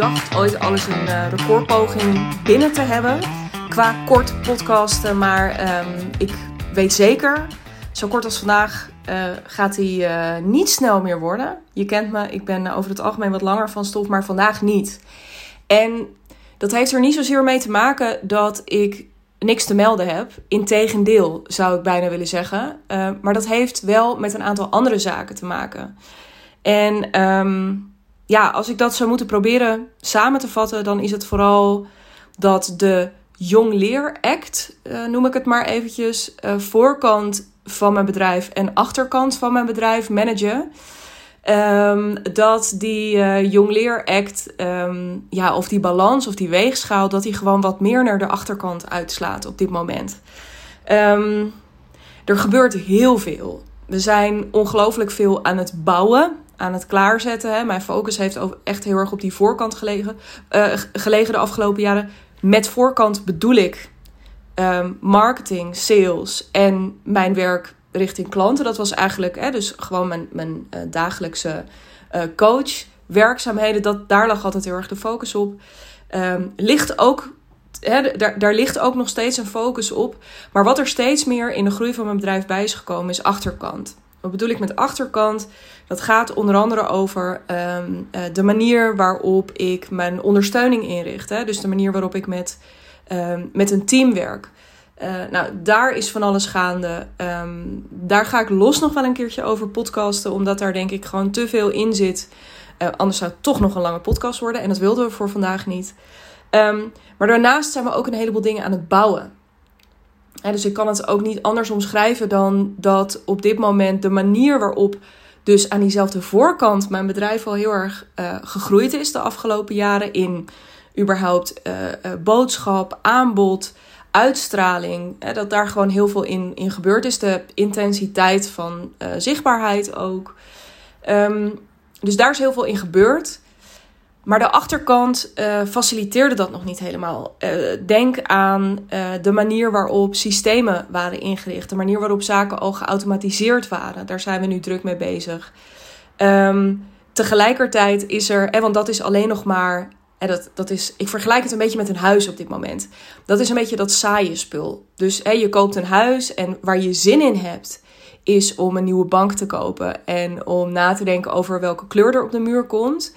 dacht ooit alles een uh, recordpoging binnen te hebben qua kort podcasten. Maar ehm, ik weet zeker, zo kort als vandaag uh, gaat hij uh, niet snel meer worden. Je kent me, ik ben over het algemeen wat langer van stof, maar vandaag niet. En dat heeft er niet zozeer mee te maken dat ik niks te melden heb. Integendeel, zou ik bijna willen zeggen. Maar dat heeft wel met een aantal andere zaken te maken. En um, ja, als ik dat zou moeten proberen samen te vatten, dan is het vooral dat de Jong Leer Act, uh, noem ik het maar eventjes, uh, voorkant van mijn bedrijf en achterkant van mijn bedrijf managen. Um, dat die uh, Jong Leer Act, um, ja, of die balans of die weegschaal, dat die gewoon wat meer naar de achterkant uitslaat op dit moment. Um, er gebeurt heel veel. We zijn ongelooflijk veel aan het bouwen, aan het klaarzetten. Hè. Mijn focus heeft echt heel erg op die voorkant gelegen, uh, gelegen de afgelopen jaren. Met voorkant bedoel ik um, marketing, sales en mijn werk richting klanten. Dat was eigenlijk hè, dus gewoon mijn, mijn uh, dagelijkse uh, coach werkzaamheden. Dat, daar lag altijd heel erg de focus op. Um, ligt ook, daar, daar ligt ook nog steeds een focus op. Maar wat er steeds meer in de groei van mijn bedrijf bij is gekomen, is achterkant. Wat bedoel ik met achterkant? Dat gaat onder andere over um, uh, de manier waarop ik mijn ondersteuning inricht. Hè? Dus de manier waarop ik met, um, met een team werk. Uh, nou, daar is van alles gaande. Um, daar ga ik los nog wel een keertje over podcasten, omdat daar denk ik gewoon te veel in zit. Uh, anders zou het toch nog een lange podcast worden en dat wilden we voor vandaag niet. Maar daarnaast zijn we ook een heleboel dingen aan het bouwen. Dus ik kan het ook niet anders omschrijven dan dat op dit moment de manier waarop dus aan diezelfde voorkant mijn bedrijf al heel erg uh, gegroeid is de afgelopen jaren in überhaupt uh, uh, boodschap, aanbod, uitstraling. Hè, dat daar gewoon heel veel in, in gebeurd is. De intensiteit van zichtbaarheid ook. Um, dus daar is heel veel in gebeurd. Maar de achterkant uh, faciliteerde dat nog niet helemaal. Uh, denk aan uh, de manier waarop systemen waren ingericht, de manier waarop zaken al geautomatiseerd waren. Daar zijn we nu druk mee bezig. Um, tegelijkertijd is er, en want dat is alleen nog maar, en dat, dat is, ik vergelijk het een beetje met een huis op dit moment. Dat is een beetje dat saaie spul. Dus je koopt een huis en waar je zin in hebt, is om een nieuwe bank te kopen en om na te denken over welke kleur er op de muur komt.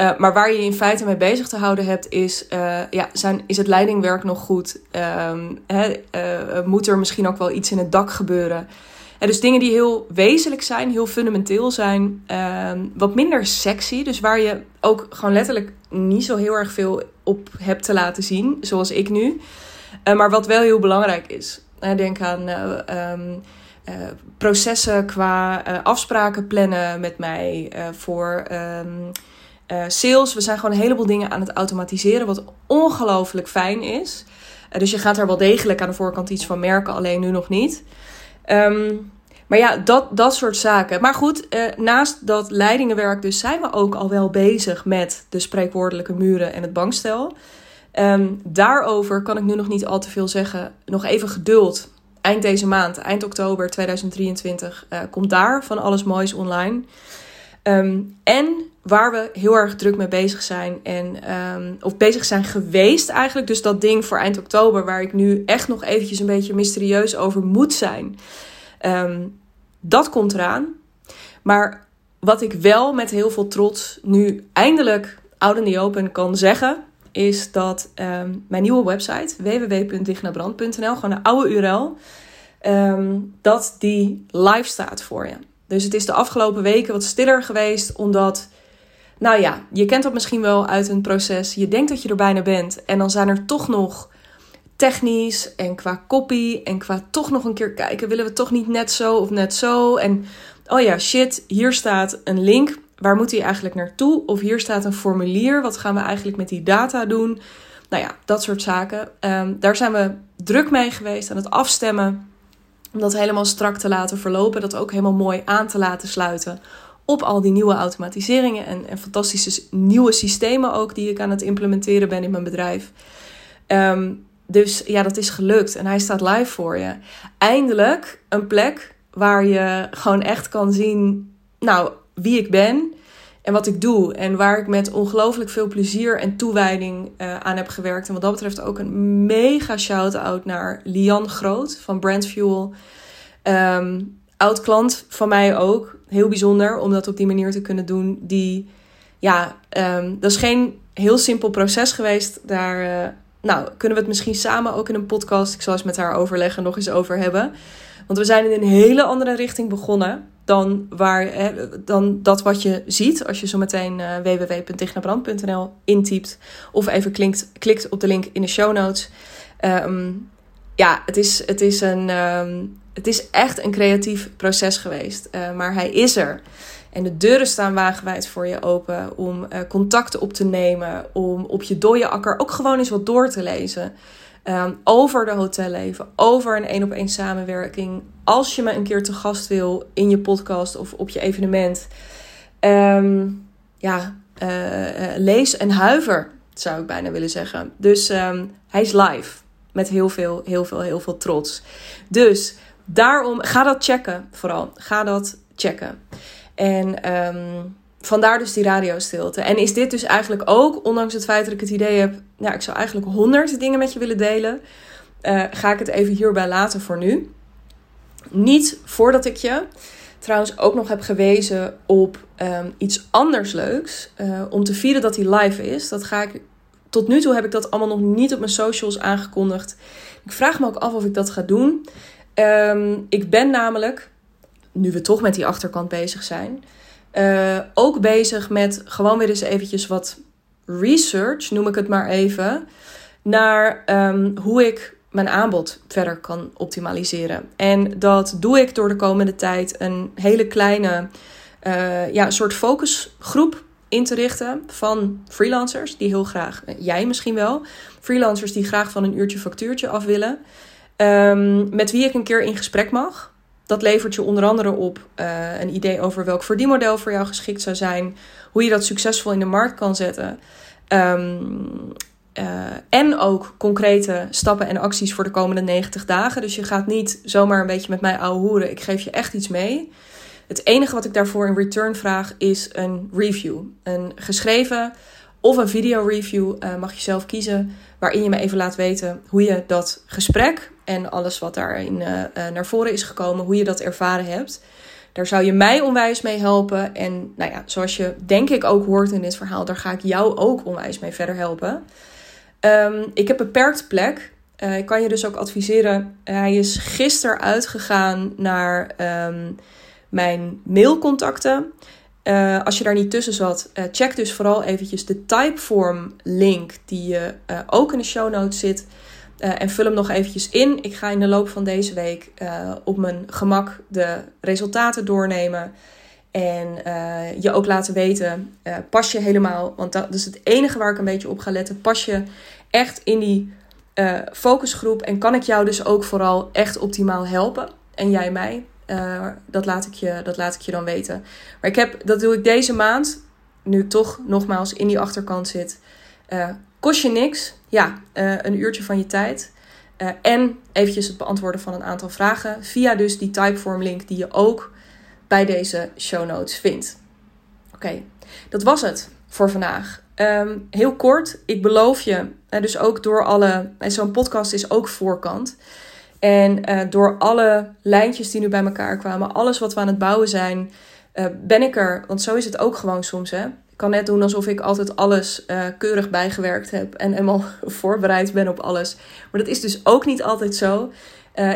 Uh, maar waar je in feite mee bezig te houden hebt, is, uh, ja, zijn, is het leidingwerk nog goed? Hè, uh, moet er misschien ook wel iets in het dak gebeuren? En dus dingen die heel wezenlijk zijn, heel fundamenteel zijn, ehm, wat minder sexy. Dus waar je ook gewoon letterlijk niet zo heel erg veel op hebt te laten zien, zoals ik nu. maar wat wel heel belangrijk is. denk aan um, processen qua afspraken plannen met mij voor. Uh, sales. We zijn gewoon een heleboel dingen aan het automatiseren, wat ongelooflijk fijn is. Uh, dus je gaat er wel degelijk aan de voorkant iets van merken, alleen nu nog niet. Um, maar ja, dat, dat soort zaken. Maar goed, uh, naast dat leidingenwerk dus zijn we ook al wel bezig met de spreekwoordelijke muren en het bankstel. Um, daarover kan ik nu nog niet al te veel zeggen. Nog even geduld. Eind deze maand, eind oktober 2023, komt daar van alles moois online. Um, en waar we heel erg druk mee bezig zijn. En, um, of bezig zijn geweest eigenlijk. Dus dat ding voor eind oktober, waar ik nu echt nog eventjes een beetje mysterieus over moet zijn. Um, dat komt eraan. Maar wat ik wel met heel veel trots nu eindelijk out in the open kan zeggen. Is dat um, mijn nieuwe website www.dignabrand.nl, gewoon een oude URL, dat die live staat voor je. Dus het is de afgelopen weken wat stiller geweest, omdat, nou ja, je kent dat misschien wel uit een proces. Je denkt dat je er bijna bent en dan zijn er toch nog technisch en qua copy en qua toch nog een keer kijken, willen we toch niet net zo of net zo? En oh ja, shit, hier staat een link. Waar moet hij eigenlijk naartoe? Of hier staat een formulier. Wat gaan we eigenlijk met die data doen? Nou ja, dat soort zaken. Um, daar zijn we druk mee geweest aan het afstemmen om dat helemaal strak te laten verlopen. Dat ook helemaal mooi aan te laten sluiten op al die nieuwe automatiseringen en, fantastische nieuwe systemen ook die ik aan het implementeren ben in mijn bedrijf. Um, dus ja, dat is gelukt en hij staat live voor je. Eindelijk een plek waar je gewoon echt kan zien, nou, wie ik ben en wat ik doe. En waar ik met ongelooflijk veel plezier en toewijding uh, aan heb gewerkt. En wat dat betreft ook een mega shout-out naar Lian Groot van Brandfuel. Um, oud klant van mij ook. Heel bijzonder om dat op die manier te kunnen doen. Die, ja, um, dat is geen heel simpel proces geweest. Daar uh, nou, kunnen we het misschien samen ook in een podcast, ik zal eens met haar overleggen, nog eens over hebben. Want we zijn in een hele andere richting begonnen dan, waar, dan dat wat je ziet als je zo meteen uh, intypt of even klikt, klikt op de link in de show notes. Um, ja, het is, het, is een, um, het is echt een creatief proces geweest, uh, maar hij is er. En de deuren staan wagenwijd voor je open om uh, contacten op te nemen, om op je dode akker ook gewoon eens wat door te lezen. Um, over de hotelleven, over een één op één samenwerking. Als je me een keer te gast wil in je podcast of op je evenement. Um, ja, uh, lees en huiver, zou ik bijna willen zeggen. Dus um, hij is live. Met heel veel, heel veel, heel veel trots. Dus daarom, ga dat checken vooral. Ga dat checken. En um, vandaar dus die radiostilte. En is dit dus eigenlijk ook, ondanks het feit dat ik het idee heb, nou, ik zou eigenlijk honderd dingen met je willen delen, uh, ga ik het even hierbij laten voor nu. Niet voordat ik je trouwens ook nog heb gewezen op um, iets anders leuks. Uh, om te vieren dat hij live is. Dat ga ik. Tot nu toe heb ik dat allemaal nog niet op mijn socials aangekondigd. Ik vraag me ook af of ik dat ga doen. Um, ik ben namelijk, nu we toch met die achterkant bezig zijn, uh, ook bezig met gewoon weer eens eventjes wat research, noem ik het maar even, naar um, hoe ik mijn aanbod verder kan optimaliseren. En dat doe ik door de komende tijd een hele kleine uh, ja, soort focusgroep in te richten van freelancers die heel graag, jij misschien wel, freelancers die graag van een uurtje factuurtje af willen, um, met wie ik een keer in gesprek mag. Dat levert je onder andere op uh, een idee over welk verdienmodel voor jou geschikt zou zijn, hoe je dat succesvol in de markt kan zetten. Um, uh, en ook concrete stappen en acties voor de komende 90 dagen. Dus je gaat niet zomaar een beetje met mij hoeren. Ik geef je echt iets mee. Het enige wat ik daarvoor in return vraag is een review. Een geschreven of een video review, uh, mag je zelf kiezen. Waarin je me even laat weten hoe je dat gesprek en alles wat daarin uh, uh, naar voren is gekomen, hoe je dat ervaren hebt. Daar zou je mij onwijs mee helpen. En nou ja, zoals je denk ik ook hoort in dit verhaal, daar ga ik jou ook onwijs mee verder helpen. Um, ik heb beperkt plek. Uh, ik kan je dus ook adviseren. Hij is gisteren uitgegaan naar um, mijn mailcontacten. Als je daar niet tussen zat, check dus vooral eventjes de Typeform link die uh, ook in de show notes zit. En vul hem nog eventjes in. Ik ga in de loop van deze week op mijn gemak de resultaten doornemen. En je ook laten weten, pas je helemaal, want dat is het enige waar ik een beetje op ga letten. Pas je echt in die focusgroep en kan ik jou dus ook vooral echt optimaal helpen. En jij mij. Dat, laat ik je, dat laat ik je dan weten. Maar ik heb, dat doe ik deze maand, nu toch nogmaals in die achterkant zit. Kost je niks. Ja, uh, een uurtje van je tijd. en eventjes het beantwoorden van een aantal vragen. Via dus die Typeform link die je ook bij deze show notes vindt. Oké, dat was het voor vandaag. Um, heel kort, ik beloof je, dus ook door alle. Zo'n podcast is ook voorkant. En door alle lijntjes die nu bij elkaar kwamen, alles wat we aan het bouwen zijn, ben ik er. Want zo is het ook gewoon soms. Hè? Ik kan net doen alsof ik altijd alles uh, keurig bijgewerkt heb en helemaal voorbereid ben op alles. Maar dat is dus ook niet altijd zo.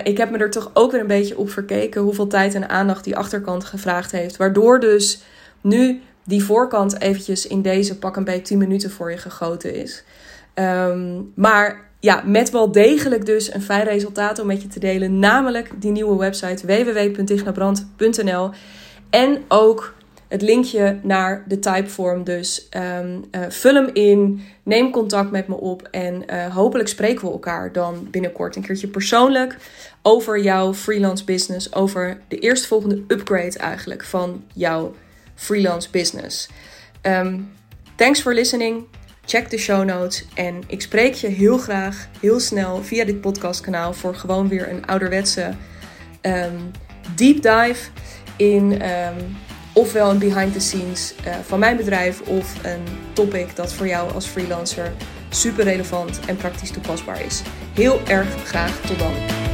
ik heb me er toch ook weer een beetje op verkeken hoeveel tijd en aandacht die achterkant gevraagd heeft. Waardoor dus nu die voorkant eventjes in deze pak een beetje 10 minuten voor je gegoten is. Um, maar ja, met wel degelijk dus een fijn resultaat om met je te delen. Namelijk die nieuwe website www.dignabrand.nl. En ook het linkje naar de typeform. Dus um, uh, vul hem in, neem contact met me op en uh, hopelijk spreken we elkaar dan binnenkort een keertje persoonlijk over jouw freelance business, over de eerstvolgende upgrade eigenlijk van jouw freelance business. Um, thanks for listening. Check de show notes en ik spreek je heel graag, heel snel via dit podcastkanaal voor gewoon weer een ouderwetse um, deep dive in ofwel een behind the scenes uh, van mijn bedrijf of een topic dat voor jou als freelancer super relevant en praktisch toepasbaar is. Heel erg graag tot dan.